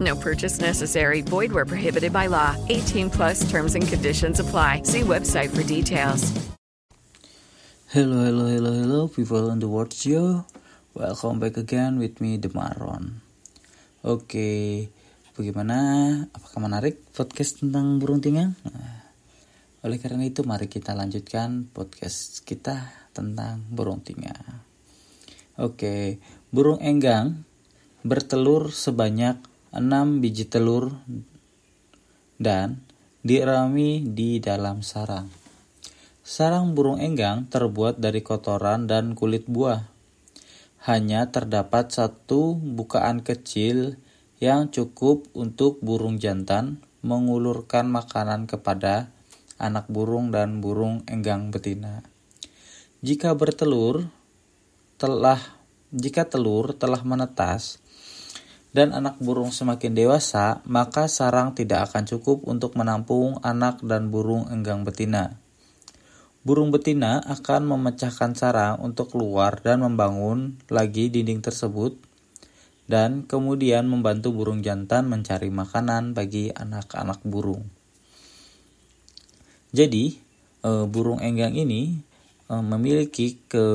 No purchase necessary. Void where prohibited by law. 18 plus terms and conditions apply. See website for details. Hello, hello, hello, hello, people on the world show. Welcome back again with me, Demaron. Oke, bagaimana? Apakah menarik podcast tentang burung tingang? Nah, oleh karena itu, mari kita lanjutkan podcast kita tentang burung tingang. Oke, burung enggang bertelur sebanyak 6 biji telur dan dirami di dalam sarang. Sarang burung enggang terbuat dari kotoran dan kulit buah. Hanya terdapat satu bukaan kecil yang cukup untuk burung jantan mengulurkan makanan kepada anak burung dan burung enggang betina. Jika bertelur telah jika telur telah menetas dan anak burung semakin dewasa, maka sarang tidak akan cukup untuk menampung anak dan burung enggang betina. Burung betina akan memecahkan sarang untuk keluar dan membangun lagi dinding tersebut dan kemudian membantu burung jantan mencari makanan bagi anak-anak burung. Jadi, eh, burung enggang ini eh, memiliki ke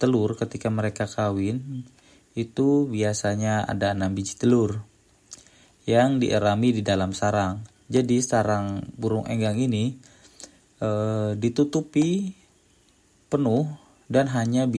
telur ketika mereka kawin itu biasanya ada enam biji telur yang dierami di dalam sarang. Jadi sarang burung enggang ini eh, ditutupi penuh dan hanya bi-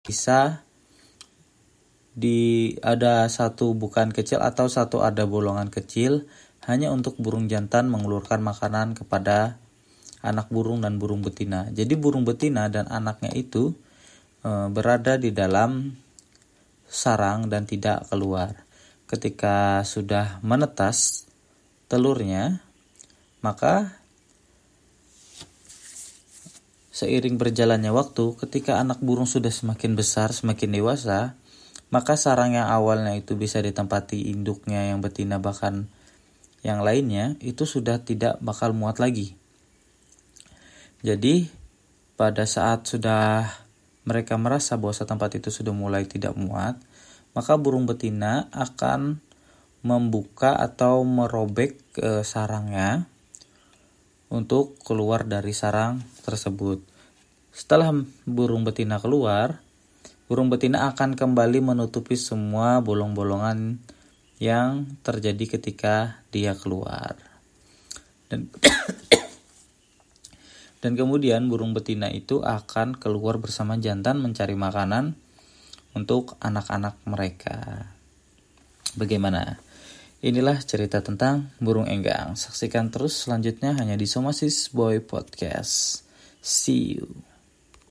Bisa di ada satu bukan kecil atau satu ada bolongan kecil hanya untuk burung jantan mengulurkan makanan kepada anak burung dan burung betina. Jadi burung betina dan anaknya itu eh, berada di dalam sarang dan tidak keluar. Ketika sudah menetas telurnya, maka Seiring berjalannya waktu, ketika anak burung sudah semakin besar, semakin dewasa, maka sarang yang awalnya itu bisa ditempati induknya yang betina bahkan yang lainnya itu sudah tidak bakal muat lagi. Jadi, pada saat sudah mereka merasa bahwa tempat itu sudah mulai tidak muat, maka burung betina akan membuka atau merobek eh, sarangnya untuk keluar dari sarang tersebut. Setelah burung betina keluar, burung betina akan kembali menutupi semua bolong-bolongan yang terjadi ketika dia keluar. Dan dan kemudian burung betina itu akan keluar bersama jantan mencari makanan untuk anak-anak mereka. Bagaimana? Inilah cerita tentang burung enggang. Saksikan terus selanjutnya hanya di Somasis Boy Podcast. See you.